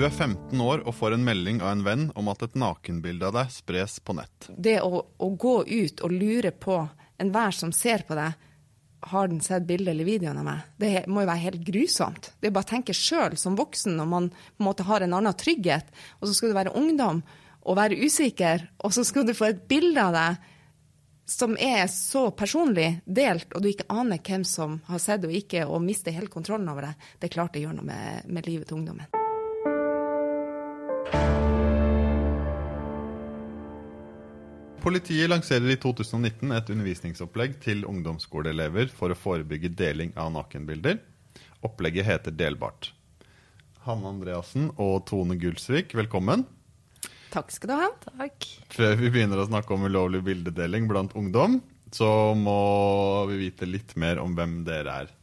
Du er 15 år og får en melding av en venn om at et nakenbilde av deg spres på nett. Det å, å gå ut og lure på enhver som ser på deg, har den sett bildet eller videoen av meg? Det må jo være helt grusomt. Det er bare å tenke sjøl som voksen når man på en måte har en annen trygghet, og så skal du være ungdom og være usikker, og så skal du få et bilde av deg som er så personlig delt, og du ikke aner hvem som har sett og ikke, og mister helt kontrollen over det. Det er klart det gjør noe med, med livet til ungdommen. Politiet lanserer i 2019 et undervisningsopplegg til ungdomsskoleelever for å forebygge deling av nakenbilder. Opplegget heter Delbart. Hanne Andreassen og Tone Gulsvik, velkommen. Takk skal du ha. Takk. Før vi begynner å snakke om ulovlig bildedeling blant ungdom, så må vi vite litt mer om hvem dere er.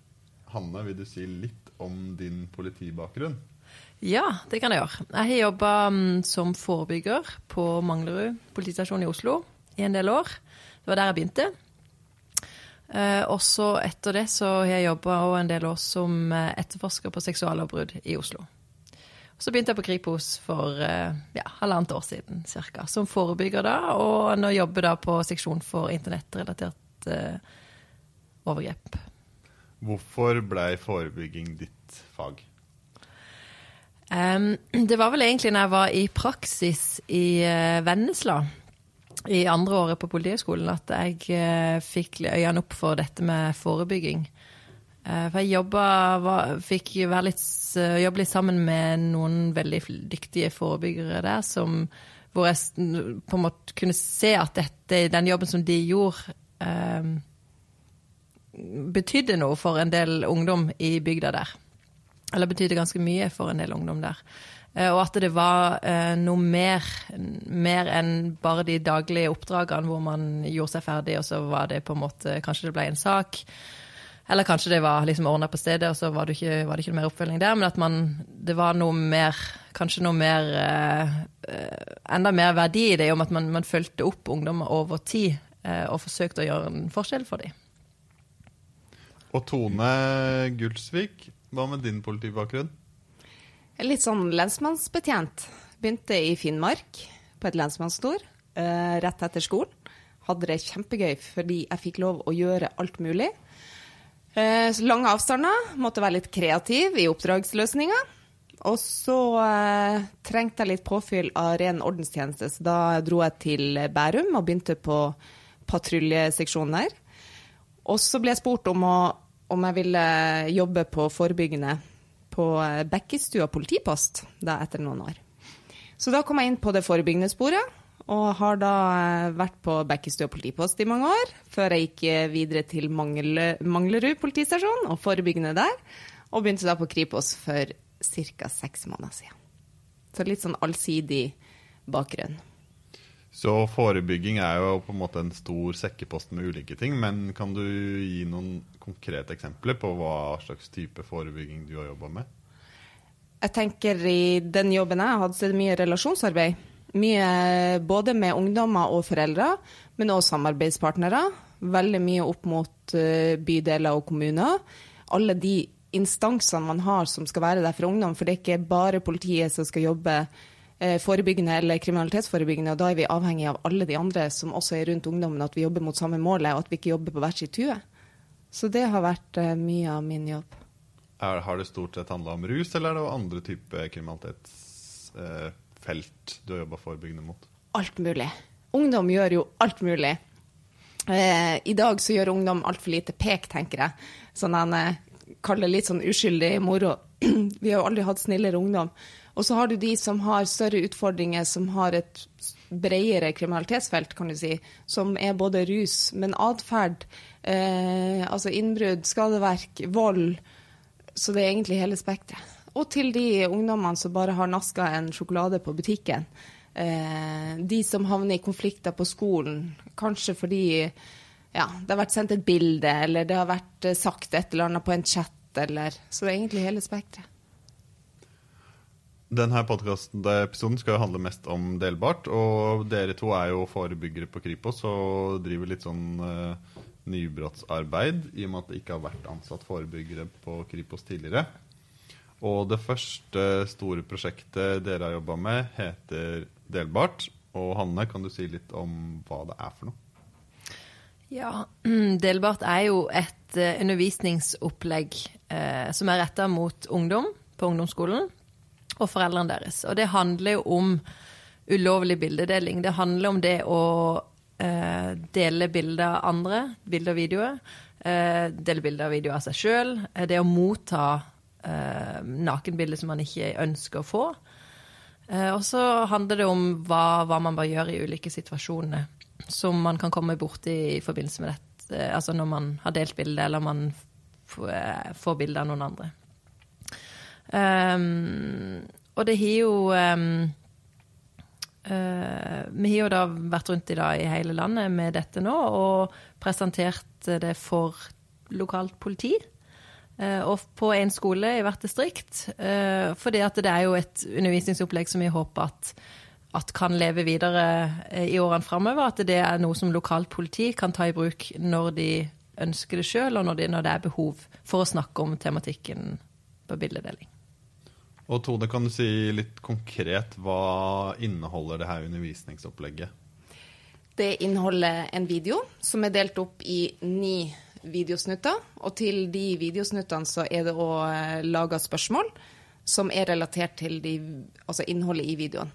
Hanne, vil du si litt om din politibakgrunn? Ja, det kan jeg gjøre. Jeg har jobba mm, som forebygger på Manglerud politistasjon i Oslo i en del år. Det var der jeg begynte. Og også etter det så har jeg jobba en del år som eh, etterforsker på seksuallovbrudd i Oslo. Så begynte jeg på Kripos for eh, ja, halvannet år siden cirka, som forebygger da, og nå jobber da på seksjon for internettrelatert eh, overgrep. Hvorfor blei forebygging ditt fag? Det var vel egentlig når jeg var i praksis i uh, Vennesla i andre året på Politihøgskolen at jeg uh, fikk øynene opp for dette med forebygging. Uh, for jeg jobba, var, fikk litt, jobbe litt sammen med noen veldig dyktige forebyggere der, som, hvor jeg på en måte kunne se at dette, den jobben som de gjorde, betydde noe for en del ungdom i bygda der. Eller betydde ganske mye for en del ungdom der. Eh, og at det var eh, noe mer, mer enn bare de daglige oppdragene hvor man gjorde seg ferdig, og så var det på en måte Kanskje det ble en sak. Eller kanskje det var liksom ordna på stedet, og så var det, ikke, var det ikke noe mer oppfølging der. Men at man, det var noe mer Kanskje noe mer eh, Enda mer verdi i det, om at man, man fulgte opp ungdommer over tid og forsøkte å gjøre en forskjell for dem. Og Tone Gulsvik, hva med din politibakgrunn? Litt sånn lensmannsbetjent. Begynte i Finnmark, på et lensmannskontor, uh, rett etter skolen. Hadde det kjempegøy fordi jeg fikk lov å gjøre alt mulig. Så lange avstander. Måtte være litt kreativ i oppdragsløsninga. Og så uh, trengte jeg litt påfyll av ren ordenstjeneste, så da dro jeg til Bærum og begynte på patruljeseksjonen der. Og så ble jeg spurt om, å, om jeg ville jobbe på forebyggende på Bekkestua politipost da etter noen år. Så da kom jeg inn på det forebyggende sporet, og har da vært på Bekkestua politipost i mange år, før jeg gikk videre til Manglerud politistasjon og forebyggende der, og begynte da på Kripos for ca. seks måneder siden. Så litt sånn allsidig bakgrunn. Så forebygging er jo på en måte en stor sekkepost med ulike ting. Men kan du gi noen konkrete eksempler på hva slags type forebygging du har jobba med? Jeg tenker I den jobben jeg har hatt, så er det mye relasjonsarbeid. Mye både med ungdommer og foreldre, men også samarbeidspartnere. Veldig mye opp mot eh, bydeler og kommuner. Alle de instansene man har som skal være der for ungdom. For det er ikke bare politiet som skal jobbe Eh, forebyggende eller kriminalitetsforebyggende. og Da er vi avhengig av alle de andre som også er rundt ungdommen, at vi jobber mot samme målet, og at vi ikke jobber på hver sitt tue. Så det har vært uh, mye av min jobb. Er, har det stort sett handla om rus, eller er det andre typer kriminalitetsfelt uh, du har jobba forebyggende mot? Alt mulig. Ungdom gjør jo alt mulig. Eh, I dag så gjør ungdom altfor lite pek, tenker jeg. Sånn han kaller litt sånn uskyldig moro. vi har jo aldri hatt snillere ungdom. Og så har du de som har større utfordringer, som har et bredere kriminalitetsfelt, kan du si, som er både rus, men atferd, eh, altså innbrudd, skadeverk, vold. Så det er egentlig hele spekteret. Og til de ungdommene som bare har naska en sjokolade på butikken. Eh, de som havner i konflikter på skolen, kanskje fordi ja, det har vært sendt et bilde, eller det har vært sagt et eller annet på en chat, eller Så det er egentlig hele spekteret. Denne podkastepisoden skal handle mest om delbart. Og dere to er jo forebyggere på Kripos og driver litt sånn uh, nybrottsarbeid i og med at det ikke har vært ansatt forebyggere på Kripos tidligere. Og det første store prosjektet dere har jobba med, heter Delbart. Og Hanne, kan du si litt om hva det er for noe? Ja, Delbart er jo et uh, undervisningsopplegg eh, som er retta mot ungdom på ungdomsskolen og foreldrene deres. Og det handler jo om ulovlig bildedeling. Det handler om det å eh, dele bilder av andre, bilder og videoer. dele bilder og videoer av seg sjøl. det å motta eh, nakenbilder som man ikke ønsker å få. Uh, og så handler det om hva, hva, man bør gjøre i ulike situasjoner som man kan komme borti i forbindelse med dette. Uh, altså når man har delt bilde, eller man får bilde av noen andre. Um, og det har jo um, Vi har jo da vært rundt i dag i hele landet med dette nå, og presentert det for lokalt politi. Uh, og på én skole i hvert distrikt. Uh, fordi at det er jo et undervisningsopplegg som vi håper at, at kan leve videre eh, i årene framover. At det er noe som lokalt politi kan ta i bruk når de ønsker det sjøl, og når, de, når, det er behov for å snakke om tematikken på bildedeling. Og Tone, kan du si litt konkret hva inneholder det her undervisningsopplegget? Det inneholder en video som er delt opp i ni videosnutter. Og til de videosnuttene så er det òg lage laga spørsmål som er relatert til de, altså innholdet i videoen.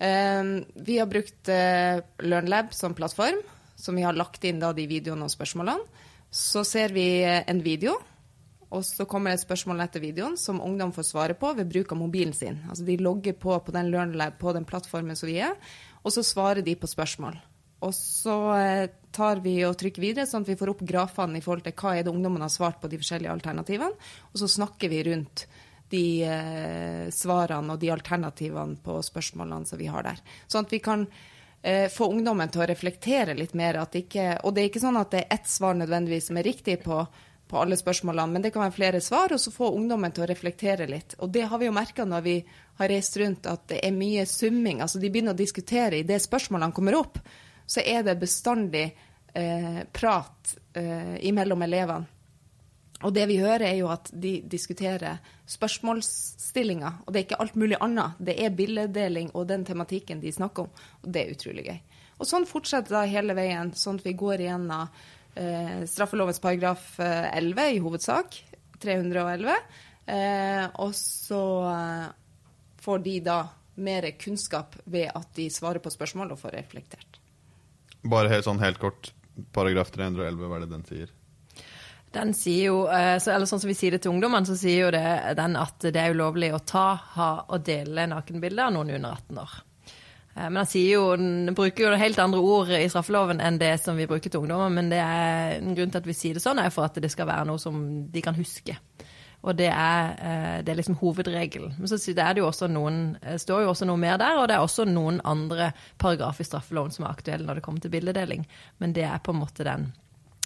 Um, vi har brukt uh, LearnLab som plattform, som vi har lagt inn de videoene og spørsmålene. Så ser vi en video, og så kommer det et spørsmål etter videoen som ungdom får svare på ved bruk av mobilen sin. Altså de logger på på den LearnLab på den plattformen som vi er, og så svarer de på spørsmål. Og så eh, tar vi og trykker videre, sånn at vi får opp grafene i forhold til hva er det ungdommen har svart på de forskjellige alternativene. Og så snakker vi rundt de eh, svarene og de alternativene på spørsmålene som vi har der. Sånn at vi kan eh, få ungdommen til å reflektere litt mer. Ikke, og det er ikke sånn at det er ett svar nødvendigvis som er riktig på, på alle spørsmålene, men det kan være flere svar, og så få ungdommen til å reflektere litt. Og det har vi jo merka når vi har reist rundt, at det er mye summing. Altså de begynner å diskutere i det spørsmålene kommer opp så er det bestandig eh, prat eh, imellom elevene. Og det vi hører, er jo at de diskuterer spørsmålsstillinger. Og det er ikke alt mulig annet. Det er billeddeling og den tematikken de snakker om. Og det er utrolig gøy. Og sånn fortsetter det hele veien, sånn at vi går igjennom eh, straffelovens paragraf 11 eh, i hovedsak. 311. Eh, og så eh, får de da mer kunnskap ved at de svarer på spørsmål og får reflektert. Bare helt, sånn helt kort, paragraf 311, hva er det den sier? Den sier jo, eh, eller sånn som vi sier det til ungdommene, så sier jo det, den at det er ulovlig å ta, ha og dele nakenbilder av noen under 18 år. Eh, men han jo, bruker jo helt andre ord i straffeloven enn det som vi bruker til ungdommer. Men det er, en grunn til at vi sier det sånn, er for at det skal være noe som de kan huske. Og det er, eh, det er liksom hovedregelen. Men så er det jo også noen, eh, står jo også noe mer der, og det er også noen andre paragrafer i straffeloven som er aktuelle når det kommer til bildedeling. Men det er på en måte den,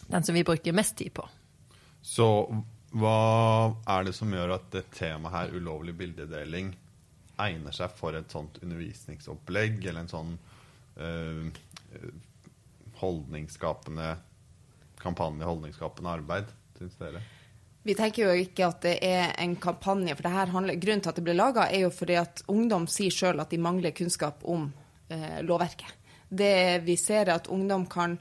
den som vi bruker mest tid på. Så hva er det som gjør at det temaet her, ulovlig bildedeling, egner seg for et sånt undervisningsopplegg eller en sånn øh, holdningsskapende kampanje, holdningsskapende arbeid, syns dere? Vi tenker jo ikke at det er en kampanje. for det her handler, Grunnen til at det ble laga, er jo fordi at ungdom sier sjøl at de mangler kunnskap om eh, lovverket. Det vi ser, er at ungdom kan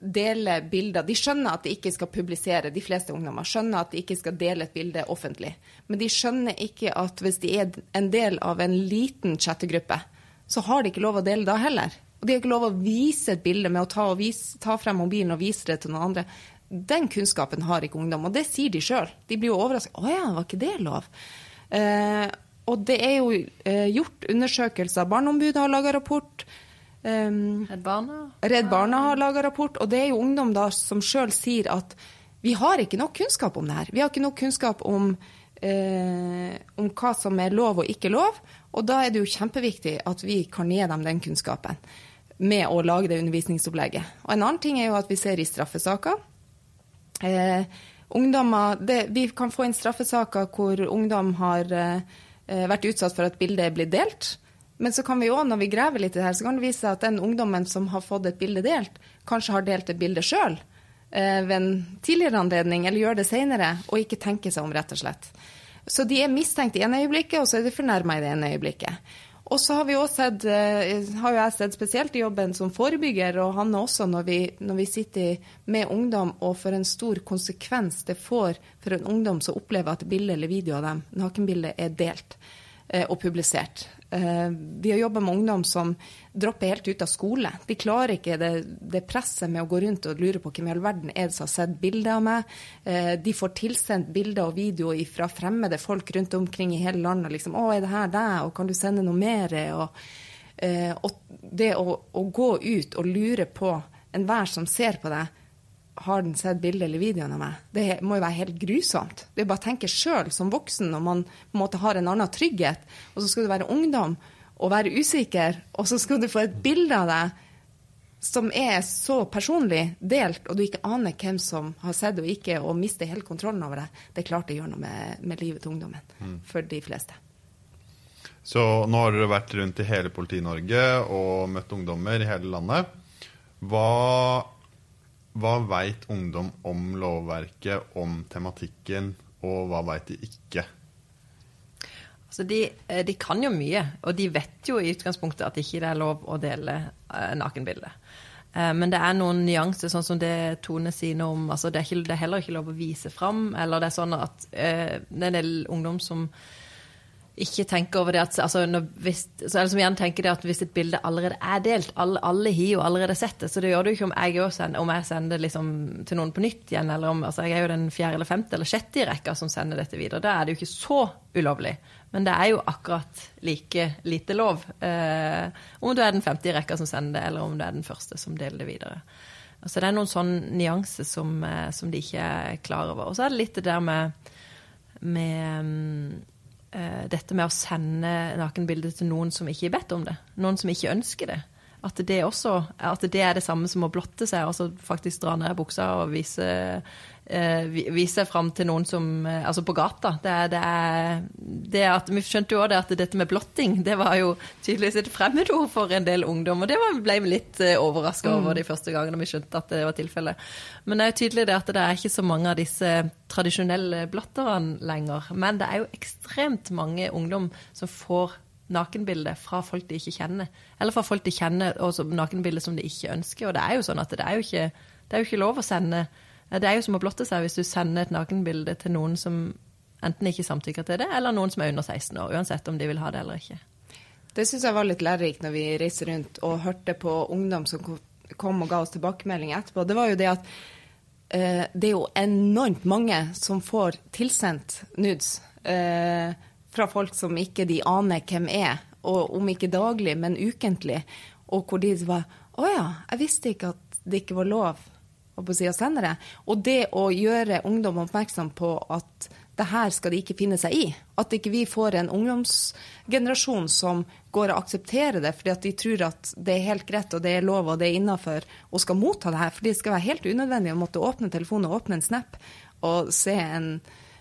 dele bilder. De skjønner at de ikke skal publisere, de fleste ungdommer skjønner at de ikke skal dele et bilde offentlig. Men de skjønner ikke at hvis de er en del av en liten chattegruppe, så har de ikke lov å dele da heller. Og de har ikke lov å vise et bilde med å ta, vise, ta frem mobilen og vise det til noen andre. Den kunnskapen har ikke ungdom, og det sier de sjøl. De blir jo overraska. 'Å ja, var ikke det lov?' Eh, og det er jo eh, gjort undersøkelser. Barneombudet har laga rapport. Um, Redd Barna? Redd Barna har laga rapport. Og det er jo ungdom da som sjøl sier at vi har ikke nok kunnskap om det her. Vi har ikke nok kunnskap om, eh, om hva som er lov og ikke lov. Og da er det jo kjempeviktig at vi kan gi dem den kunnskapen med å lage det undervisningsopplegget. Og en annen ting er jo at vi ser i straffesaker Eh, ungdommer, det, vi kan få inn straffesaker hvor ungdom har eh, vært utsatt for at bildet er blitt delt. Men så kan vi òg, når vi graver litt i det her, så kan det vise seg at den ungdommen som har fått et bilde delt, kanskje har delt et bilde sjøl eh, ved en tidligere anledning, eller gjør det seinere, og ikke tenker seg om, rett og slett. Så de er mistenkt i ene øyeblikket, og så er de fornærma i det ene øyeblikket. Og så har vi også sett, eh, har jeg sett spesielt i jobben som forebygger, og han også, når vi, når vi sitter med ungdom, og for en stor konsekvens det får for en ungdom som opplever at bilde eller video av dem, nakenbildet, er delt eh, og publisert. Eh, vi har jobba med ungdom som dropper helt ut av skole. De klarer ikke det, det, presset med å gå rundt og lure på hvem i all verden er det som har sett bilder av meg. Eh, de får tilsendt bilder og videoer fra fremmede folk rundt omkring i hele landet. Liksom, 'Å, er det her deg?' og 'Kan du sende noe mer?' Og, eh, og det å, å gå ut og lure på enhver som ser på deg, har den sett bildet eller videoen av meg? Det må jo være helt grusomt. Det er bare å tenke sjøl som voksen når man på en måte har en annen trygghet, og så skal du være ungdom og være usikker, og så skal du få et bilde av deg som er så personlig delt, og du ikke aner hvem som har sett det og ikke, og mister helt kontrollen over det. Det er klart det gjør noe med, med livet til ungdommen. Mm. For de fleste. Så nå har dere vært rundt i hele Politi-Norge og møtt ungdommer i hele landet. Hva hva veit ungdom om lovverket, om tematikken, og hva veit de ikke? Altså de, eh, de, kan jo mye, og de vet jo i utgangspunktet at ikke det er lov å dele nakenbildet. nakenbilder. Uh, men det er noen nyanser, sånn som det Tone sier noe om. altså det er, ikke, det er, heller ikke lov å vise fram. Eller det er sånn at det er en del ungdom som ikke tenker over det at altså, hvis, eller som igjen tenker det at hvis et bilde allerede er delt, alle, alle har jo allerede sett det, så det gjør det jo ikke om jeg, sender, om jeg sender liksom til noen på nytt igjen, eller om altså, Jeg er jo den fjerde eller femte eller sjette i rekka som sender dette videre. Da er det jo ikke så ulovlig. Men det er jo akkurat like lite lov eh, om du er den femte i rekka som sender det, eller om du er den første som deler det videre. Altså, det er noen sånne nyanser som, eh, som de ikke er klar over. Og så er det litt det der med, med mm, dette med å sende nakenbilder til noen som ikke er bedt om det. Noen som ikke ønsker det. At det, også, at det er det samme som å blotte seg, altså faktisk dra ned buksa og vise eh, vise fram til noen som eh, Altså på gata. Det er, det er, det at, vi skjønte jo òg at dette med blotting det var jo tydeligvis et fremmedord for en del ungdom. Og det var, ble vi litt eh, overraska over de første gangene vi skjønte at det var tilfellet. Men det er jo tydelig det at det er ikke så mange av disse tradisjonelle blotterne lenger. Men det er jo ekstremt mange ungdom som får nakenbilder fra folk de ikke kjenner. Eller fra folk de kjenner, og nakenbilder som de ikke ønsker. Og det er jo sånn at det er jo ikke, det er jo ikke lov å sende det er jo som å blotte seg hvis du sender et nakenbilde til noen som enten ikke samtykker til det, eller noen som er under 16 år, uansett om de vil ha det eller ikke. Det syns jeg var litt lærerikt når vi reiste rundt og hørte på ungdom som kom og ga oss tilbakemeldinger etterpå. Det var jo det at eh, det er jo enormt mange som får tilsendt nudes eh, fra folk som ikke de aner hvem er, og om ikke daglig, men ukentlig, og hvor de var Å ja, jeg visste ikke at det ikke var lov på sida senere. Og det å gjøre ungdom oppmerksom på at det her skal de ikke finne seg i. At ikke vi får en ungdomsgenerasjon som går og aksepterer det fordi at de tror at det er helt greit og det er lov og det er innafor og skal motta det her. For det skal være helt unødvendig å måtte åpne telefonen og åpne en snap og se en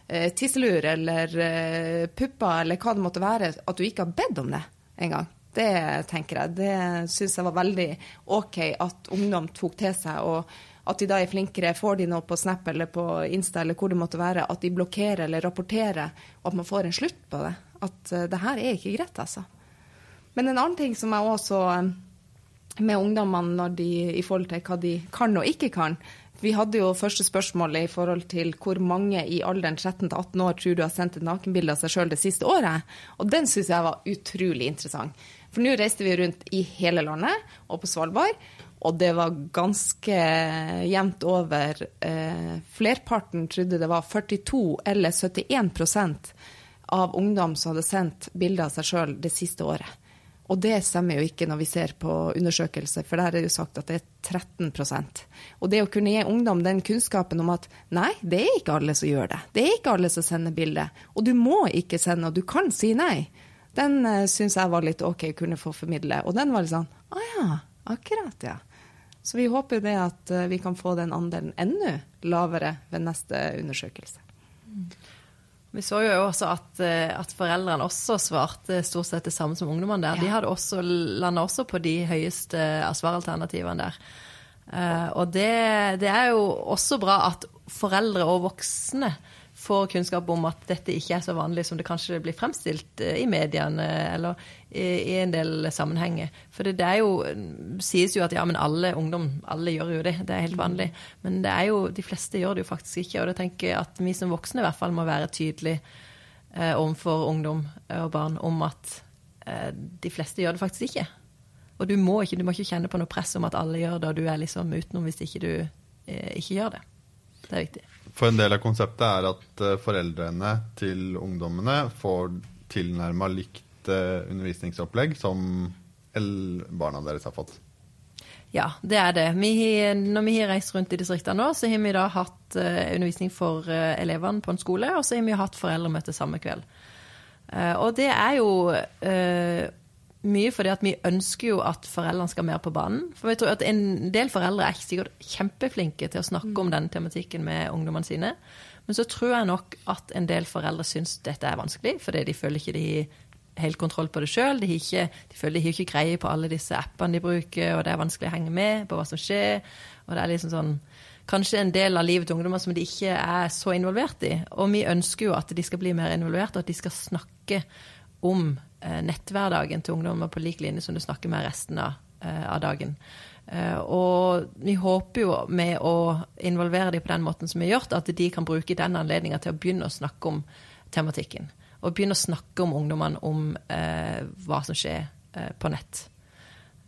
eh, tisselur eller eh, pupper eller hva det måtte være, at du ikke har bedt om det engang. Det tenker jeg. Det syns jeg var veldig OK at ungdom tok til seg. og at de da er flinkere, får de noe på Snap eller på Insta eller hvor det måtte være, at de blokkerer eller rapporterer, og at man får en slutt på det. At uh, det her er ikke greit, altså. Men en annen ting som jeg også uh, med ungdommene de, i forhold til hva de kan og ikke kan. Vi hadde jo første spørsmål i forhold til hvor mange i alderen 13 til 18 år tror du har sendt et nakenbilde av seg sjøl det siste året. Og den syns jeg var utrolig interessant. For nå reiste vi rundt i hele landet og på Svalbard. Og det var ganske jevnt over. Eh, flerparten trodde det var 42 eller 71% av ungdom som hadde sendt bilder av seg sjøl det siste året. Og det stemmer jo ikke når vi ser på undersøkelser, for der er det jo sagt at det er 13% Og det å kunne gi ungdom den kunnskapen om at nei, det er ikke alle som gjør det. Det er ikke alle som sender bilde. Og du må ikke sende, og du kan si nei. Den uh, eh, syns jeg var litt OK å kunne få formidle. Og den var litt sånn Å ja, akkurat, ja. Så vi håper det at eh, vi kan få den andelen enda lavere ved neste undersøkelse. Vi så jo også at, eh, at, foreldrene også svarte stort sett det samme som ungdommene der. Ja. De hadde også landa også på de høyeste svaralternativene der. Og det, det, er jo også bra at foreldre og voksne får kunnskap om at dette ikke er så vanlig som det kanskje blir fremstilt i mediene eller i, en del sammenhenger. For det, det, er jo sies jo at ja, men alle ungdom alle gjør jo det, det er helt vanlig. Men det er jo, de fleste gjør det jo faktisk ikke. Og da tenker jeg at vi som voksne i hvert fall må være tydelige eh, overfor ungdom og barn om at eh, de fleste gjør det faktisk ikke. Og du må, ikke, du må ikke kjenne på noe press om at alle gjør det, og du er liksom utenom hvis ikke du eh, ikke gjør det. Det er viktig. For en del av konseptet er at eh, foreldrene til ungdommene får tilnærma likt eh, undervisningsopplegg som barna deres har fått. Ja, det er det. Vi, når vi har reist rundt i distriktene nå, så har vi da hatt uh, undervisning for elevene på en skole, og så har vi hatt foreldremøte samme kveld. Og det er jo mye fordi at vi ønsker jo at foreldrene skal mer på banen. For vi tror at En del foreldre er sikkert kjempeflinke til å snakke om den tematikken med ungdommene sine. Men så tror jeg nok at en del foreldre syns dette er vanskelig, fordi de føler ikke de har helt kontroll på det sjøl. De, de, føler de har ikke greie på alle disse appene de bruker, og det er vanskelig å henge med på hva som skjer. Og det er liksom sånn kanskje en del av livet til ungdommer som de ikke er så involvert i. Og vi ønsker jo at de skal bli mer involvert, og at de skal snakke om netthverdagen til ungdommer på lik linje som du snakker med resten av, eh, av dagen. Eh, og vi håper jo med å involvere dem på den måten som vi har gjort, at de kan bruke den anledninga til å begynne å snakke om tematikken. Og begynne å snakke om ungdommene om eh, hva som skjer eh, på nett.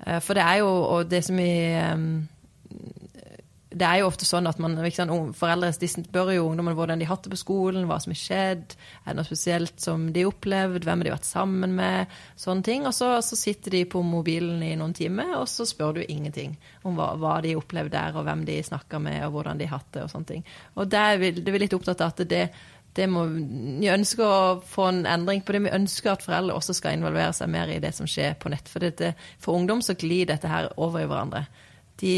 Eh, for det er jo og det som vi det er jo ofte sånn at man, sant, Foreldre spør jo ungdommen hvordan de har hatt det på skolen, hva som har skjedd, er det noe spesielt som de har opplevd, hvem har de vært sammen med, sånne ting. Og så, så, sitter de på mobilen i noen timer, og så spør du ingenting om hva, hva de har opplevd der, og hvem de snakka med, og hvordan de har hatt det, og sånne ting. Og det er vi litt opptatt av at det, det må, vi ønsker å få en endring på det. Vi ønsker at foreldre også skal involvere seg mer i det som skjer på nett. For, dette, for ungdom så glir dette her over i hverandre. De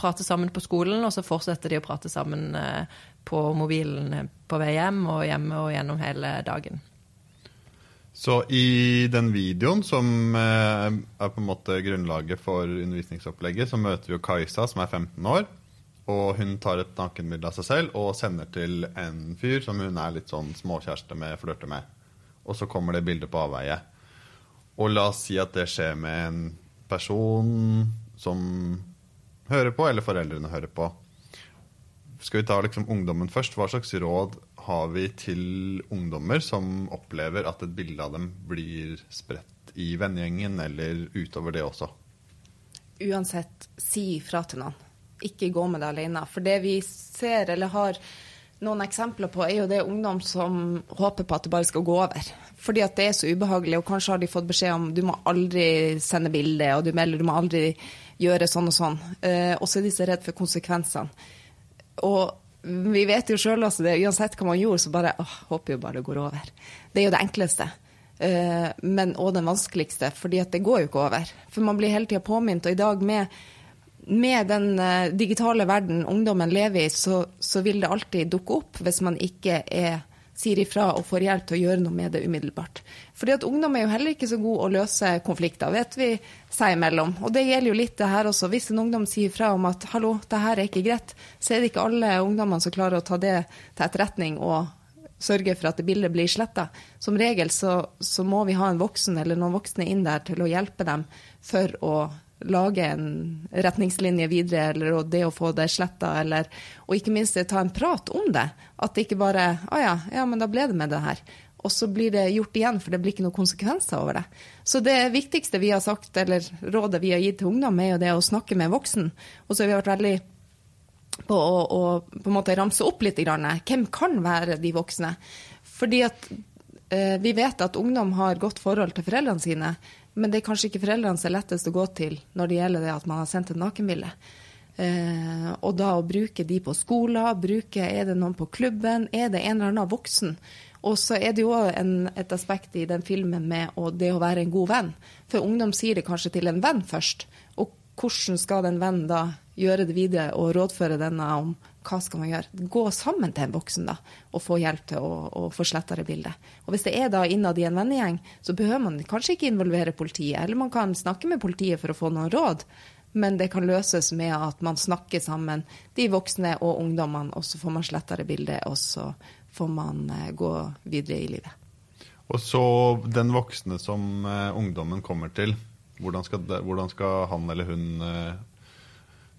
prater sammen på skolen, og så fortsetter de å prate sammen eh, på mobilen eh, på vei hjem og hjemme og gjennom hele dagen. Så i den videoen som eh, er på en måte grunnlaget for undervisningsopplegget, så møter vi jo Kajsa, som er 15 år. Og hun tar et nakenbilde av seg selv og sender til en fyr som hun er litt sånn småkjæreste med, flørter med. Og så kommer det bildet på avveie. Og la oss si at det skjer med en person som hører på, eller foreldrene hører på. Skal vi ta liksom ungdommen først? Hva slags råd har vi til ungdommer som opplever at et bilde av dem blir spredt i vennegjengen, eller utover det også? Uansett, si ifra til noen. Ikke gå med det alene. For det vi ser, eller har noen eksempler på, er jo det ungdom som håper på at det bare skal gå over. Fordi at det er så ubehagelig, og kanskje har de fått beskjed om du må aldri sende bilde, og du melder du må aldri gjøre sånn og sånn. Eh, og så er de så redd for konsekvensene. Og vi vet jo sjøl det, uansett hva man gjorde, så bare åh, håper jo bare det går over. Det er jo det enkleste. Eh, men òg den vanskeligste, fordi at det går jo ikke over. For man blir hele tida påminnet, og i dag med, med den eh, digitale verden ungdommen lever i, så, så vil det alltid dukke opp hvis man ikke er sier ifra og får hjelp til å gjøre noe med det umiddelbart. Fordi at ungdom er jo heller ikke så god å løse konflikter, vet vi seg imellom. Og det gjelder jo litt det her også. Hvis en ungdom sier ifra om at hallo, det her er ikke greit, så er det ikke alle ungdommene som klarer å ta det til etterretning og sørge for at det bildet blir sletta. Som regel så, så må vi ha en voksen eller noen voksne inn der til å hjelpe dem for å lage en retningslinje videre, eller det å få det sletta, eller Og ikke minst ta en prat om det. At det ikke bare Å ja, ja, men da ble det med det her. Og så blir det gjort igjen, for det blir ikke noen konsekvenser over det. Så det viktigste vi har sagt, eller rådet vi har gitt til ungdom, er jo det å snakke med voksen. Og så har vi vært veldig på å, å på en måte ramse opp litt. Grann. Hvem kan være de voksne? Fordi at eh, vi vet at ungdom har godt forhold til foreldrene sine. Men det er kanskje ikke foreldrene som er lettest å gå til når det gjelder det at man har sendt et nakenbilde. Eh, og da å bruke de på skoler, bruke er det noen på klubben, er det en eller annen voksen? Og så er det jo et aspekt i den filmen med å, det å være en god venn. For ungdom sier det kanskje til en venn først. Og hvordan skal den vennen da gjøre det videre og rådføre denne om hva skal man gjøre? Gå sammen til en voksen da, og få hjelp til å, å få sletta det bildet. Og Hvis det er da innad i en vennegjeng, så behøver man kanskje ikke involvere politiet. Eller man kan snakke med politiet for å få noen råd, men det kan løses med at man snakker sammen, de voksne og ungdommene, og så får man sletta det bildet, og så får man eh, gå videre i livet. Og så den voksne som eh, ungdommen kommer til, hvordan skal, hvordan skal han eller hun eh,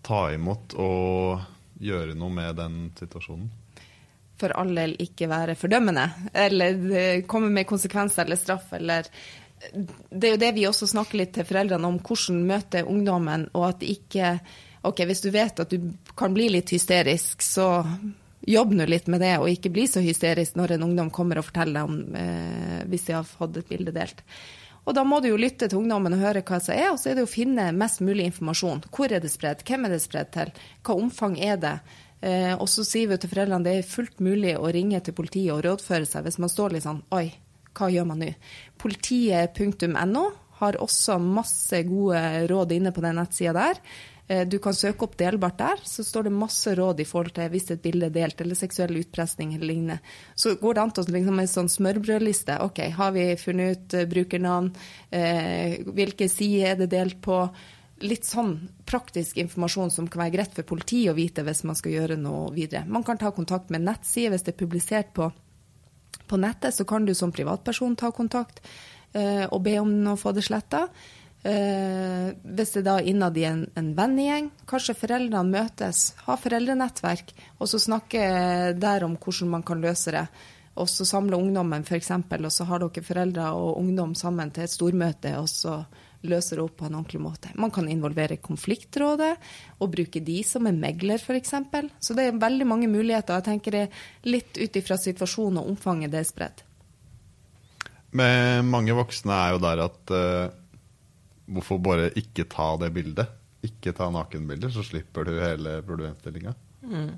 ta imot og gjøre noe med den situasjonen? For all del ikke være fordømmende, eller eh, komme med konsekvenser eller straff, eller Det er jo det vi også snakker litt til foreldrene om, hvordan møte ungdommen, og at ikke OK, hvis du vet at du kan bli litt hysterisk, så jobb nå litt med det, og ikke bli så hysterisk når en ungdom kommer og forteller om eh, hvis de har fått et bilde delt. Og da må du jo lytte til ungdommen og høre hva som er, og så er det å finne mest mulig informasjon. Hvor er det spredd, hvem er det spredd til, hva omfang er det? Eh, og så sier vi til foreldrene det er fullt mulig å ringe til politiet og rådføre seg hvis man står litt sånn oi, hva gjør man nå? Politiet.no har også masse gode råd inne på den nettsida der. Eh, du kan søke opp delbart der, så står det masse råd i forhold til hvis et bilde er delt, eller seksuell utpressing eller lignende. Så går det an til liksom en sånn smørbrødliste. OK, har vi funnet ut uh, brukernavn? Eh, hvilke sider er det delt på? Litt sånn praktisk informasjon som kan være greit for politiet å vite hvis man skal gjøre noe videre. Man kan ta kontakt med nettsider hvis det er publisert på, på nettet, så kan du som privatperson ta kontakt eh, og be om å få det sletta. Eh, hvis det da er innad i en, en vennegjeng, kanskje foreldrene møtes, ha foreldrenettverk, og så snakke der om hvordan man kan løse det. Og så samle ungdommen, f.eks., og så har dere foreldre og ungdom sammen til et stormøte, og så løser det opp på en ordentlig måte. Man kan involvere konfliktrådet og bruke de som en megler, f.eks. Så det er veldig mange muligheter. Jeg tenker det litt ut ifra situasjonen og omfanget det er spredt. Med mange voksne er jo der at uh, hvorfor bare ikke ta det bildet? Ikke ta nakenbilder, så slipper du hele problemstillinga. Mm.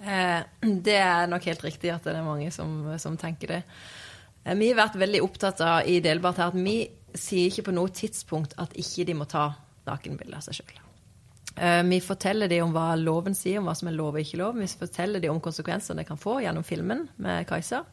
Eh, det er nok helt riktig at det er mange som, som tenker det. Eh, vi har vært veldig opptatt av i Delbart her at vi sier ikke på noe tidspunkt at ikke de må ta nakenbilder av seg sjøl. Eh, vi forteller dem om hva loven sier, om hva som er lov og ikke lov. Vi forteller dem om konsekvensene det kan få gjennom filmen med Kajsa.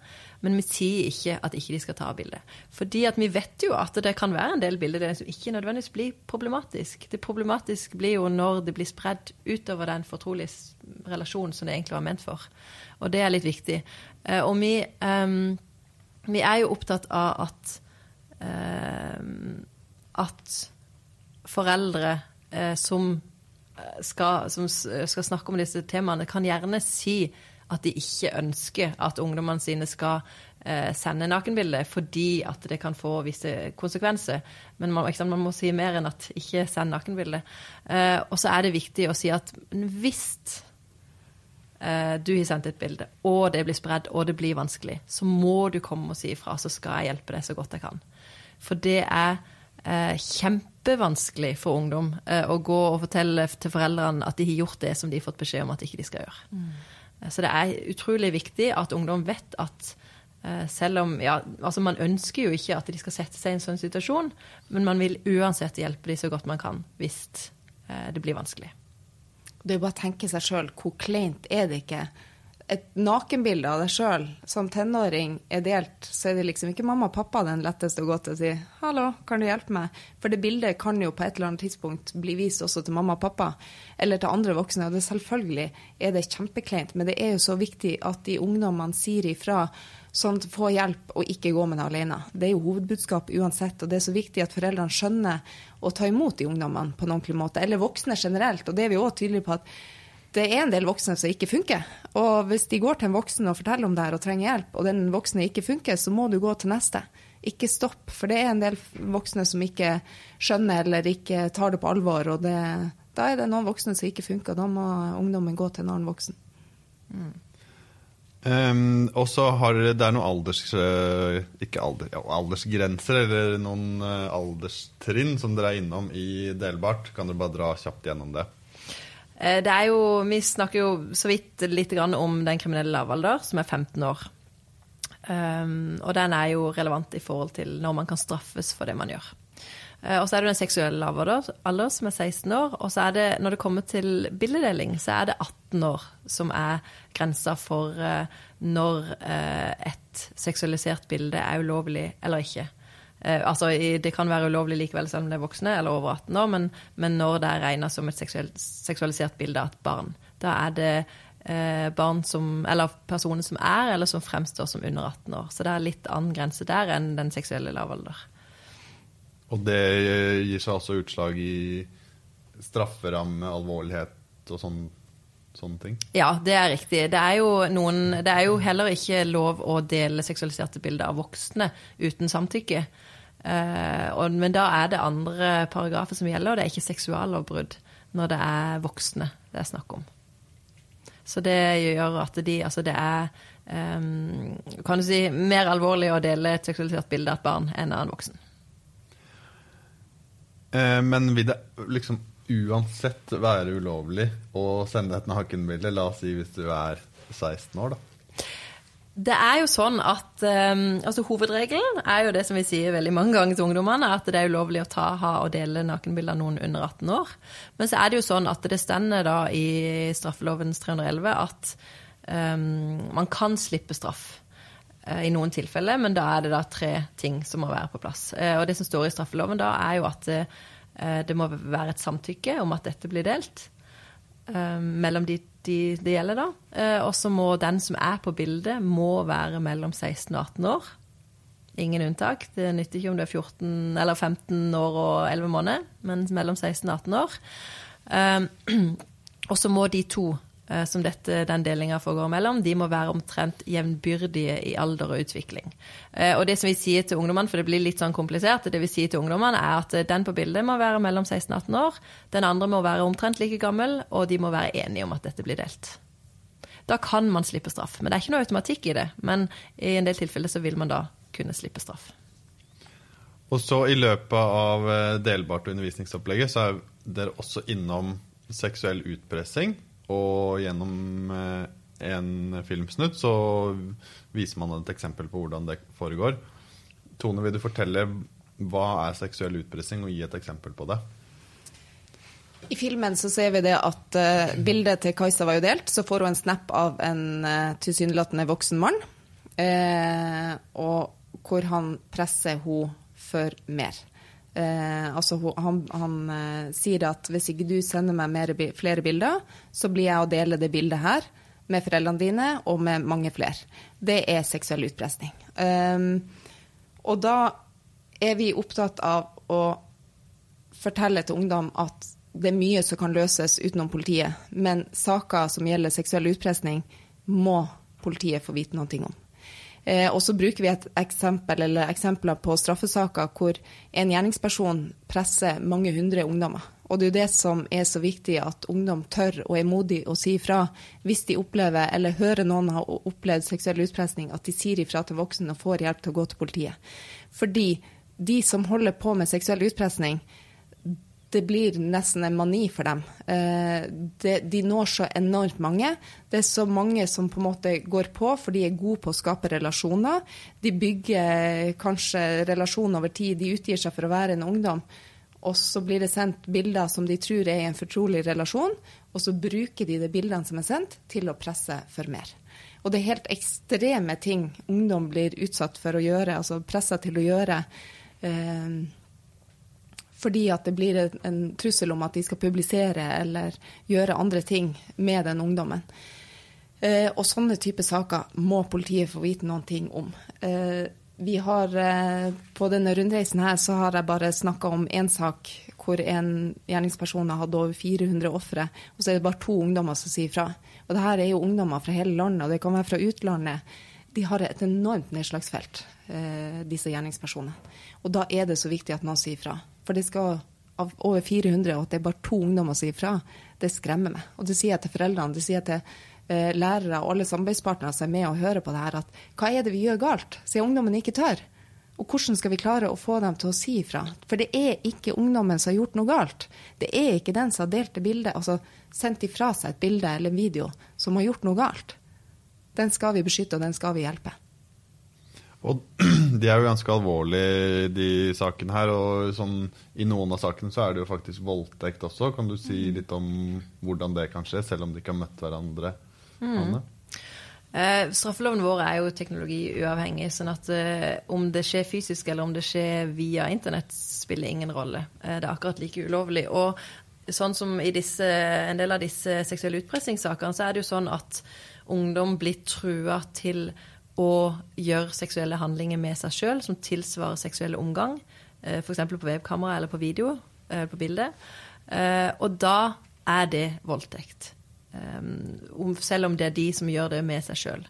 Men vi sier ikke at ikke de skal ta bilde. Fordi at vi vet jo at det kan være en del bilder som ikke nødvendigvis blir problematisk. Det problematiske blir jo når det blir spredd utover den fortrolige relasjonen som det egentlig var ment for. Og det er litt viktig. Eh, og vi, um, vi er jo opptatt av at um, at foreldre eh, som skal, som skal snakke om disse temaene, kan gjerne si at de ikke ønsker at ungdommene sine skal eh, sende nakenbilder, fordi at det kan få visse konsekvenser. Men man, man må si mer enn at ikke send nakenbilder. Eh, og så er det viktig å si at hvis eh, du har sendt et bilde, og det blir spredd, og det blir vanskelig, så må du komme og si ifra, så skal jeg hjelpe deg så godt jeg kan. For det er kjempevanskelig for ungdom å gå og fortelle til foreldrene at de har gjort det som de har fått beskjed om at de ikke skal gjøre. Mm. Så det er utrolig viktig at ungdom vet at eh, selv om ja, altså Man ønsker jo ikke at de skal sette seg i en sånn situasjon, men man vil uansett hjelpe dem så godt man kan hvis eh, det blir vanskelig. Det er bare å tenke seg sjøl, hvor kleint er det ikke et nakenbilde av deg sjøl som tenåring er delt, så er det liksom ikke mamma og pappa den letteste å gå til og si 'hallo, kan du hjelpe meg?' For det bildet kan jo på et eller annet tidspunkt bli vist også til mamma og pappa, eller til andre voksne. Og det selvfølgelig er det kjempekleint, men det er jo så viktig at de ungdommene sier ifra, sånn at få hjelp og ikke gå med det alene. Det er jo hovedbudskap uansett, og det er så viktig at foreldrene skjønner å ta imot de ungdommene på en ordentlig måte, eller voksne generelt. Og det er vi òg tydelige på at det er en del voksne som ikke funker. Og hvis de går til en voksen og forteller om det her og trenger hjelp, og den voksne ikke funker, så må du gå til neste. Ikke stopp, for det er en del voksne som ikke skjønner eller ikke tar det på alvor. Og det, da er det noen voksne som ikke funker, og da må ungdommen gå til en annen voksen. Mm. Um, og så har det er noen alders, ikke alder, ja, aldersgrenser, eller noen uh, alderstrinn som dere er innom i Delbart. Kan dere bare dra kjapt gjennom det? Eh, det er jo, Vi snakker jo så vidt litt om den kriminelle lavalder, som er 15 år. Um, og den er jo relevant i forhold til når man kan straffes for det man gjør. Uh, og så er det den seksuelle lavalder, alder, som er 16 år. Og så er det, når det kommer til bildedeling, så er det 18 år som er grensa for uh, når uh, et seksualisert bilde er ulovlig eller ikke. Eh, altså, det kan være ulovlig likevel selv om det er voksne eller over 18 år, men, men når det er regna som et seksualisert bilde av et barn, da er det eh, barn som, eller personer som er, eller som fremstår som under 18 år. Så det er litt annen grense der enn den seksuelle lavalder. Og det gir seg også utslag i strafferamme, alvorlighet og sånn, sånne ting? Ja, det er riktig. Det er, jo noen, det er jo heller ikke lov å dele seksualiserte bilder av voksne uten samtykke. Eh, og, men da er det andre paragrafer som gjelder, og det er ikke seksuallovbrudd når det er voksne det er snakk om. Så det gjør at de Altså det er um, kan du si, mer alvorlig å dele et seksualisert bilde av et barn enn av en voksen. Eh, men vil det liksom uansett være ulovlig å sende et nakenbilde? La oss si hvis du er 16 år, da. Det er jo sånn at um, altså Hovedregelen er jo det som vi sier veldig mange ganger til ungdommene, at det er ulovlig å ta, ha og dele nakenbilder av noen under 18 år. Men så er det jo sånn at det stender da i straffelovens 311 at um, man kan slippe straff uh, i noen tilfeller, men da er det da tre ting som må være på plass. Uh, og det som står i straffeloven da, er jo at uh, det må være et samtykke om at dette blir delt. mellom de de det gjelder, da. Eh, og så må den som er på bildet, må være mellom 16 og 18 år. Ingen unntak. Det nytter ikke om du er 14 eller 15 år og 11 måneder, men mellom 16 og 18 år. Og så må de to Eh, som dette, den delinga foregår mellom, de må være omtrent jevnbyrdige i alder og utvikling. Eh, og det som vi sier til ungdommene, for det blir litt sånn komplisert, det vi sier til ungdommene er at eh, den på bildet må være mellom 16 og 18 år, den andre må være omtrent like gammel, og de må være enige om at dette blir delt. Da kan man slippe straff. Men det er ikke noe automatikk i det. Men i en del tilfeller så vil man da kunne slippe straff. Og så i løpet av delbart undervisningsopplegget så er dere også innom seksuell utpressing. Og gjennom eh, en filmsnutt så viser man et eksempel på hvordan det foregår. Tone, vil du fortelle hva er seksuell utpressing, og gi et eksempel på det? I filmen så ser vi det at uh, bildet til Kajsa var jo delt. Så får hun en snap av en uh, tilsynelatende voksen mann. Og hvor han presser henne for mer. Eh, altså, han, han eh, sier at hvis ikke du sender meg mer, flere bilder, så blir jeg å dele det bildet her med foreldrene dine og med mange flere. Det er seksuell utpressing. Eh, og da er vi opptatt av å fortelle til ungdom at det er mye som kan løses utenom politiet, men saker som gjelder seksuell utpressing, må politiet få vite noe om. Eh, og så bruker vi et eksempel eller eksempler på straffesaker hvor en gjerningsperson presser mange hundre ungdommer. Og det er jo det som er så viktig, at ungdom tør og er modig å si ifra hvis de opplever eller hører noen har opplevd seksuell utpressing, at de sier ifra til voksne og får hjelp til å gå til politiet. Fordi de som holder på med seksuell utpressing, det blir nesten en mani for dem. Eh, de, når så enormt mange. Det er så mange som på en måte går på, for de er gode på å skape relasjoner. De bygger kanskje relasjoner over tid. De utgir seg for å være en ungdom. Og så blir det sendt bilder som de tror er i en fortrolig relasjon, og så bruker de de bildene som er sendt, til å presse for mer. Og det er helt ekstreme ting ungdom blir utsatt for å gjøre, altså pressa til å gjøre. Eh, fordi at det blir en trussel om at de skal publisere eller gjøre andre ting med den ungdommen. Eh, og sånne type saker må politiet få vite noen ting om. Eh, vi har eh, På denne rundreisen her så har jeg bare snakka om én sak hvor en gjerningsperson har hatt over 400 ofre, og så er det bare to ungdommer som sier fra. Og det her er jo ungdommer fra hele landet, og det kan være fra utlandet. De har et enormt nedslagsfelt, eh, disse gjerningspersonene. Og da er det så viktig at noen sier fra. For det skal av over 400, og at det er bare to ungdommer som sier fra, det skremmer meg. Og det sier jeg til foreldrene, det sier jeg til eh, lærere og alle samarbeidspartnere som er med og hører på det her, at hva er det vi gjør galt, siden ungdommen ikke tør? Og hvordan skal vi klare å få dem til å si ifra? For det er ikke ungdommen som har gjort noe galt. Det er ikke den som har delt det bildet, altså sendt ifra seg et bilde eller en video, som har gjort noe galt. Den skal vi beskytte, og den skal vi hjelpe. Og de er jo ganske alvorlige, de sakene her. Og sånn, i noen av sakene så er det jo faktisk voldtekt også. Kan du si mm. litt om hvordan det kan skje, selv om de ikke har møtt hverandre? Mm. Eh, straffeloven vår er jo teknologiuavhengig, sånn at eh, om det skjer fysisk eller om det skjer via internett, spiller ingen rolle. Eh, det er akkurat like ulovlig. Og sånn som i disse, en del av disse seksuelle utpressingssakene, så er det jo sånn at ungdom blir trua til å gjøre seksuelle handlinger med seg sjøl som tilsvarer seksuell omgang, eh, f.eks. på webkamera eller på video, eller på bilde. Eh, og da er det voldtekt. Selv om det er de som gjør det med seg sjøl.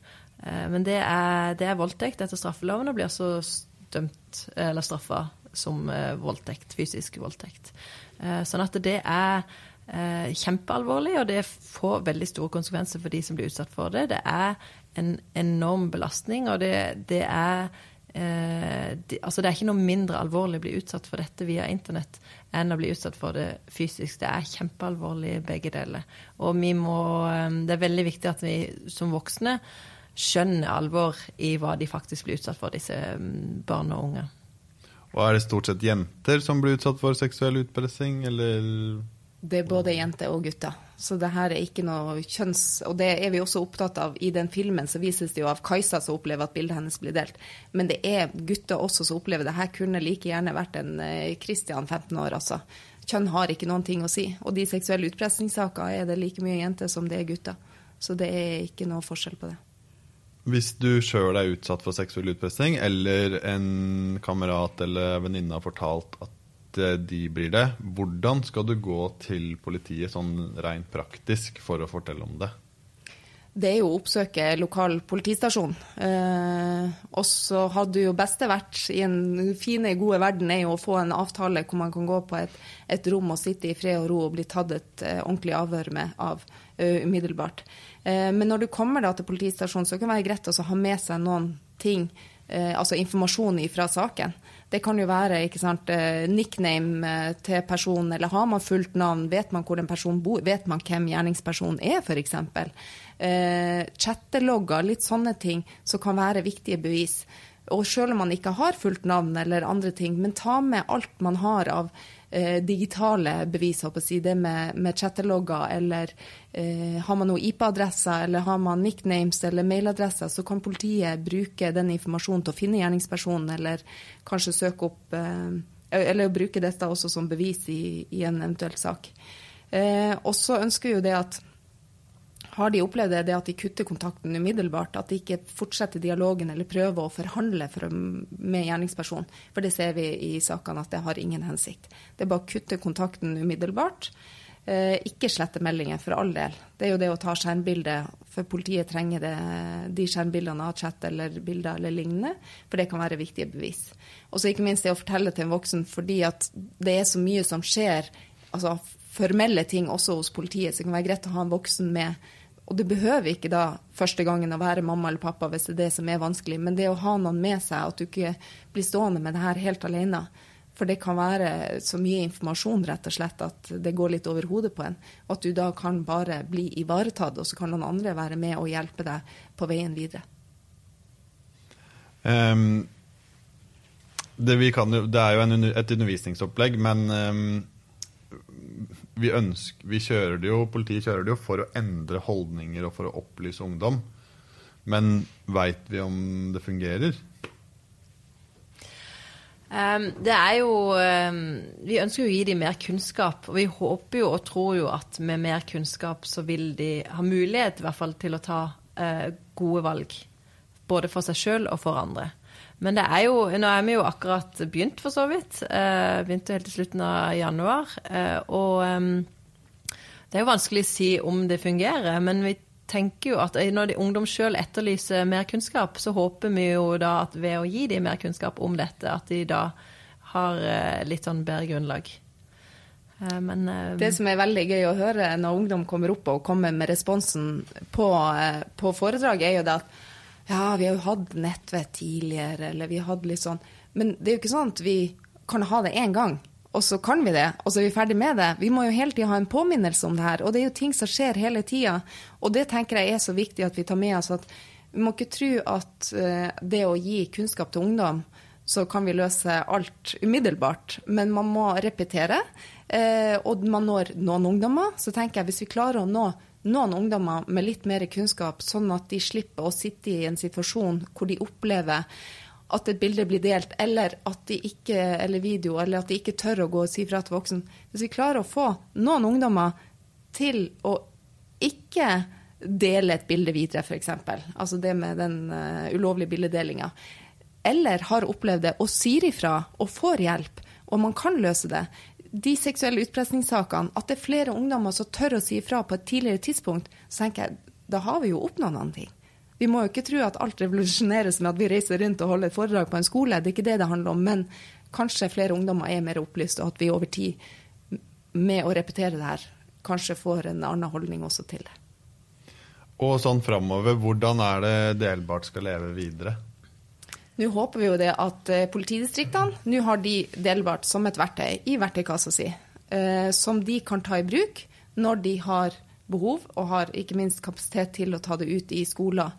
Men det er, det er, voldtekt etter straffeloven og blir også dømt eller straffa som voldtekt, fysisk voldtekt. Sånn at det er eh, kjempealvorlig, og det får veldig store konsekvenser for de som blir utsatt for det. Det er en enorm belastning, og det, det er eh, de, altså det er ikke noe mindre alvorlig å bli utsatt for dette via internett enn å bli utsatt for det fysisk. Det er kjempealvorlig begge deler. Og vi må, eh, det er veldig viktig at vi som voksne skjønner alvor i hva de faktisk blir utsatt for, disse mm, barn og unge. Og Er det stort sett jenter som blir utsatt for seksuell utpressing, eller det er både jenter og gutter. Så det her er ikke noe kjønns... Og det er vi også opptatt av. I den filmen så vises det jo av Kajsa som opplever at bildet hennes blir delt. Men det er gutter også som opplever det. Her kunne like gjerne vært en Kristian eh, 15 år, altså. Kjønn har ikke noen ting å si. Og de seksuelle utpressingssakene er det like mye jenter som det er gutter. Så det er ikke noe forskjell på det. Hvis du sjøl er utsatt for seksuell utpressing, eller en kamerat eller venninne har fortalt at de blir det, hvordan skal du gå til politiet sånn rent praktisk for å fortelle om det? Det er jo å oppsøke lokal politistasjon. Eh, og så hadde jo beste vært i en fine, gode verden er jo å få en avtale hvor man kan gå på et, et rom og sitte i fred og ro og bli tatt et eh, ordentlig avhør med av uh, umiddelbart. Eh, men når du kommer da til politistasjonen, så kan det være greit å ha med seg noen ting, altså informasjon fra saken. Det kan jo være sant, eh, nickname eh, til personen, eller har man fullt navn? Vet man hvor en person bor? Vet man hvem gjerningspersonen er, f.eks.? Eh, chattelogger, litt sånne ting som kan være viktige bevis. Og selv om man ikke har fullt navn eller andre ting, men ta med alt man har av eh, digitale bevis, håper jeg, det med, med chattelogger, eller eh, har man noen IP-adresser, eller har man nicknames eller mailadresser, så kan politiet bruke den informasjonen til å finne gjerningspersonen, eller kanskje søke opp eh, Eller bruke dette også som bevis i, i en eventuell sak. Eh, og så ønsker jo det at har de opplevd det, det at de kutter kontakten umiddelbart? At de ikke fortsetter dialogen eller prøver å forhandle for, med gjerningspersonen? For det ser vi i sakene at det har ingen hensikt. Det er bare å kutte kontakten umiddelbart. Eh, ikke slette meldinger, for all del. Det er jo det å ta skjermbilde, for politiet trenger det, de skjermbildene av chat eller bilder eller lignende, for det kan være viktige bevis. Og så ikke minst det å fortelle til en voksen, fordi at det er så mye som skjer, altså formelle ting også hos politiet, så det kan være greit å ha en voksen med og det behøver ikke da første gangen å være mamma eller pappa hvis det er det som er vanskelig, men det å ha noen med seg, at du ikke blir stående med det her helt alene. For det kan være så mye informasjon rett og slett at det går litt over hodet på en. Og at du da kan bare bli ivaretatt, og så kan noen andre være med og hjelpe deg på veien videre. Um, det, kan, det, er jo en, et undervisningsopplegg, men um vi, ønsker, vi kjører det jo, Politiet kjører det jo for å endre holdninger og for å opplyse ungdom. Men veit vi om det fungerer? Um, det er jo um, Vi ønsker jo å gi dem mer kunnskap. Og vi håper jo og tror jo at med mer kunnskap så vil de ha mulighet i hvert fall til å ta uh, gode valg. Både for seg sjøl og for andre. Men det er jo, nå er vi jo akkurat begynt, for så vidt. Eh, begynte helt til slutten av januar. Eh, og eh, det er jo vanskelig å si om det fungerer, men vi tenker jo at når de ungdom sjøl etterlyser mer kunnskap, så håper vi jo da at ved å gi dem mer kunnskap om dette, at de da har eh, litt sånn bedre grunnlag. Eh, men, det som er veldig gøy å høre når ungdom kommer opp og kommer med responsen på, på foredraget, er jo det at ja, vi har jo hatt nettvett tidligere, eller vi hadde litt sånn Men det er jo ikke sånn at vi kan ha det én gang, og så kan vi det, og så er vi ferdig med det. Vi må jo hele tida ha en påminnelse om det her, og det er jo ting som skjer hele tida. Og det tenker jeg er så viktig at vi tar med oss at vi må ikke tro at uh, det å gi kunnskap til ungdom, så kan vi løse alt umiddelbart. Men man må repetere. Uh, og man når noen ungdommer. Så tenker jeg hvis vi klarer å nå noen ungdommer med litt mer kunnskap, sånn at de slipper å sitte i en situasjon hvor de opplever at et bilde blir delt, eller, at de ikke, eller video, eller at de ikke tør å gå og si fra til voksen. Hvis vi klarer å få noen ungdommer til å ikke dele et bilde videre, f.eks., altså det med den uh, ulovlige bildedelinga, eller har opplevd det og sier ifra og får hjelp, og man kan løse det, de seksuelle utpressingssakene, at det er flere ungdommer som tør å si ifra på et tidligere tidspunkt, så tenker jeg da har vi jo oppnådd noen ting. Vi må jo ikke tro at alt revolusjoneres med at vi reiser rundt og holder et foredrag på en skole. Det er ikke det det handler om. Men kanskje flere ungdommer er mer opplyst, og at vi over tid, med å repetere det her, kanskje får en annen holdning også til det. Og sånn framover, hvordan er det Delbart skal leve videre? Nå håper vi jo det at eh, politidistriktene nå har de Delbart som et verktøy i verktøykassa si, eh, som de kan ta i bruk når de har behov, og har ikke minst kapasitet til å ta det ut i skoler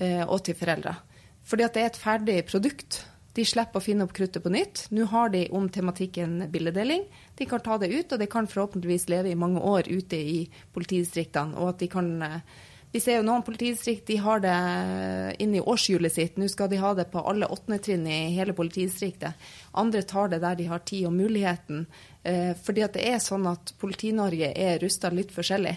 eh, og til foreldre. Fordi at det er et ferdig produkt. De slipper å finne opp kruttet på nytt. Nå har de om tematikken bildedeling. De kan ta det ut, og det kan forhåpentligvis leve i mange år ute i politidistriktene. og at de kan vi ser jo noen politidistrikt de har det inn i årshjulet sitt. Nå skal de ha det på alle åttende trinn i hele politidistriktet. Andre tar det der de har tid og muligheten. Eh, fordi at det er sånn at Politi-Norge er rusta litt forskjellig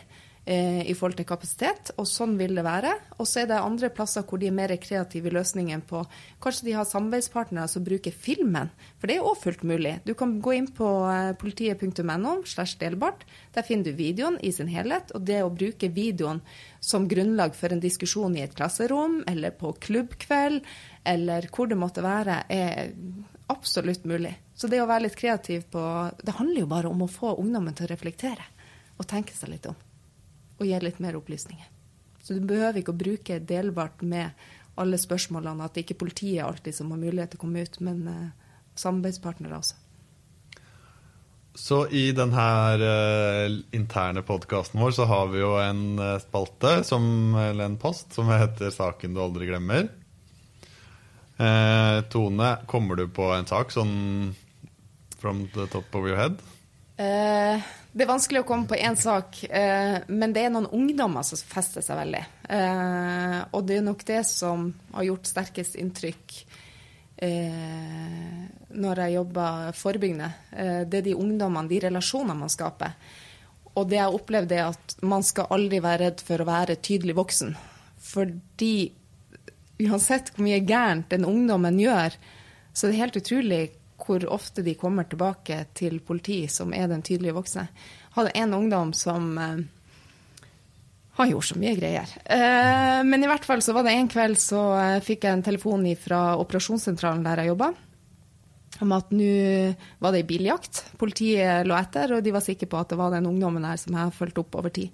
i forhold til kapasitet, og sånn vil det være. Og så er det andre plasser hvor de er mer kreative i løsningen på Kanskje de har samarbeidspartnere som bruker filmen, for det er òg fullt mulig. Du kan gå inn på eh, politiet.no slash delbart. Der finner du videoen i sin helhet, og det å bruke videoen som grunnlag for en diskusjon i et klasserom eller på klubbkveld eller hvor det måtte være, er absolutt mulig. Så det å være litt kreativ på Det handler jo bare om å få ungdommen til å reflektere og tenke seg litt om og gi litt mer opplysninger. Så du behøver ikke å bruke delbart med alle spørsmålene, at det ikke er politiet alltid som har mulighet til å komme ut, men uh, samarbeidspartnere også. Så i denne uh, interne podkasten vår så har vi jo en uh, spalte, som, eller en post, som heter 'Saken du aldri glemmer'. Eh, Tone, kommer du på en sak sånn from the top of your head? Uh, det er vanskelig å komme på én sak, uh, men det er noen ungdommer som fester seg veldig. Uh, og det er nok det som har gjort sterkest inntrykk når jeg jobber forebyggende. det er de ungdommene, de relasjonene man skaper. Og det jeg har opplevd, er at man skal aldri være redd for å være tydelig voksen. Fordi uansett hvor mye gærent den ungdommen gjør, så er det helt utrolig hvor ofte de kommer tilbake til politi, som er den tydelige voksne. Jeg hadde en ungdom som uh, Han gjorde så mye greier. Uh, men i hvert fall så var det en kveld så uh, fikk jeg en telefon fra operasjonssentralen der jeg jobba, om at nå var det ei biljakt. Politiet lå etter, og de var sikre på at det var den ungdommen her som jeg har fulgt opp over tid.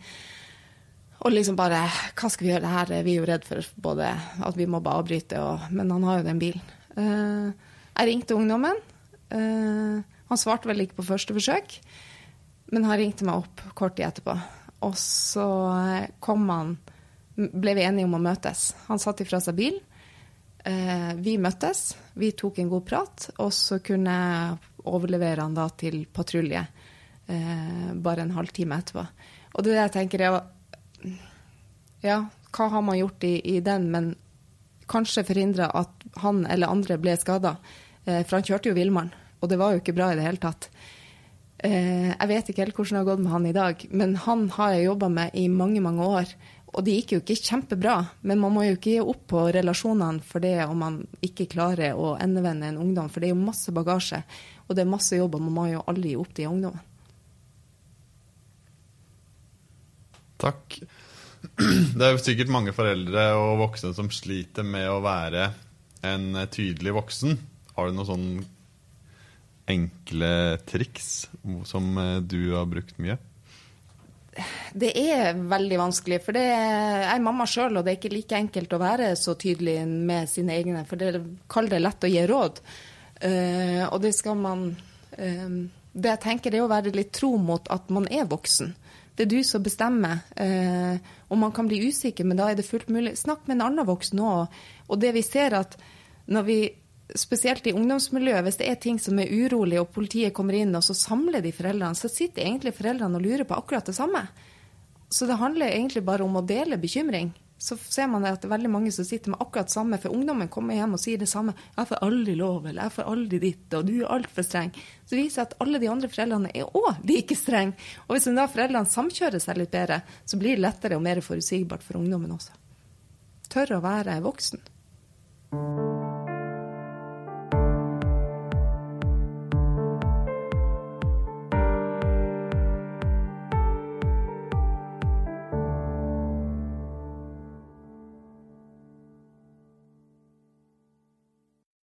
Og liksom bare Hva skal vi gjøre? Her vi er jo redd for både at vi må bare avbryte, og, men han har jo den bilen. Jeg ringte ungdommen. Uh, han svarte vel ikke på første forsøk, men han ringte meg opp kort tid etterpå. Og så kom han Ble vi enige om å møtes. Han satte ifra seg bil. Uh, vi møttes, vi tok en god prat, og så kunne jeg overlevere han da til patrulje bare en halvtime etterpå. Og det er det jeg tenker er Ja, hva har man gjort i, i den, men kanskje forhindra at han eller andre ble skada. For han kjørte jo villmann og det var jo ikke bra i det hele tatt. Eh, jeg vet ikke helt hvordan det har gått med han i dag, men han har jeg jobba med i mange, mange år. Og det gikk jo ikke kjempebra, men man må jo ikke gi opp på relasjonene for det om man ikke klarer å endevende en ungdom, for det er jo masse bagasje, og det er masse jobb, og man må jo aldri gi opp de ungdommene. Takk. Det er jo sikkert mange foreldre og voksne som sliter med å være en tydelig voksen. Har du noen sånn enkle triks som eh, du har brukt mye? Det er veldig vanskelig, for det er jeg mamma sjøl, og det er ikke like enkelt å være så tydelig med sine egne. For det kaller det lett å gi råd, uh, og det skal man uh, Det jeg tenker, er å være litt tro mot at man er voksen. Det er du som bestemmer. Uh, og man kan bli usikker, men da er det fullt mulig. Snakk med en annen voksen òg. Og det vi ser at når vi spesielt i ungdomsmiljøet, hvis det er ting som er urolig, og politiet kommer inn og så samler de foreldrene, så sitter egentlig foreldrene og lurer på akkurat det samme. Så det handler egentlig bare om å dele bekymring. så ser man at det er veldig mange som sitter med akkurat samme, for ungdommen kommer hjem og sier det samme. 'Jeg får aldri lov', eller 'jeg får aldri ditt', og 'du er altfor streng'. Så det viser at alle de andre foreldrene er òg like strenge. Og hvis da foreldrene samkjører seg litt bedre, så blir det lettere og mer forutsigbart for ungdommen også. Tør å være voksen.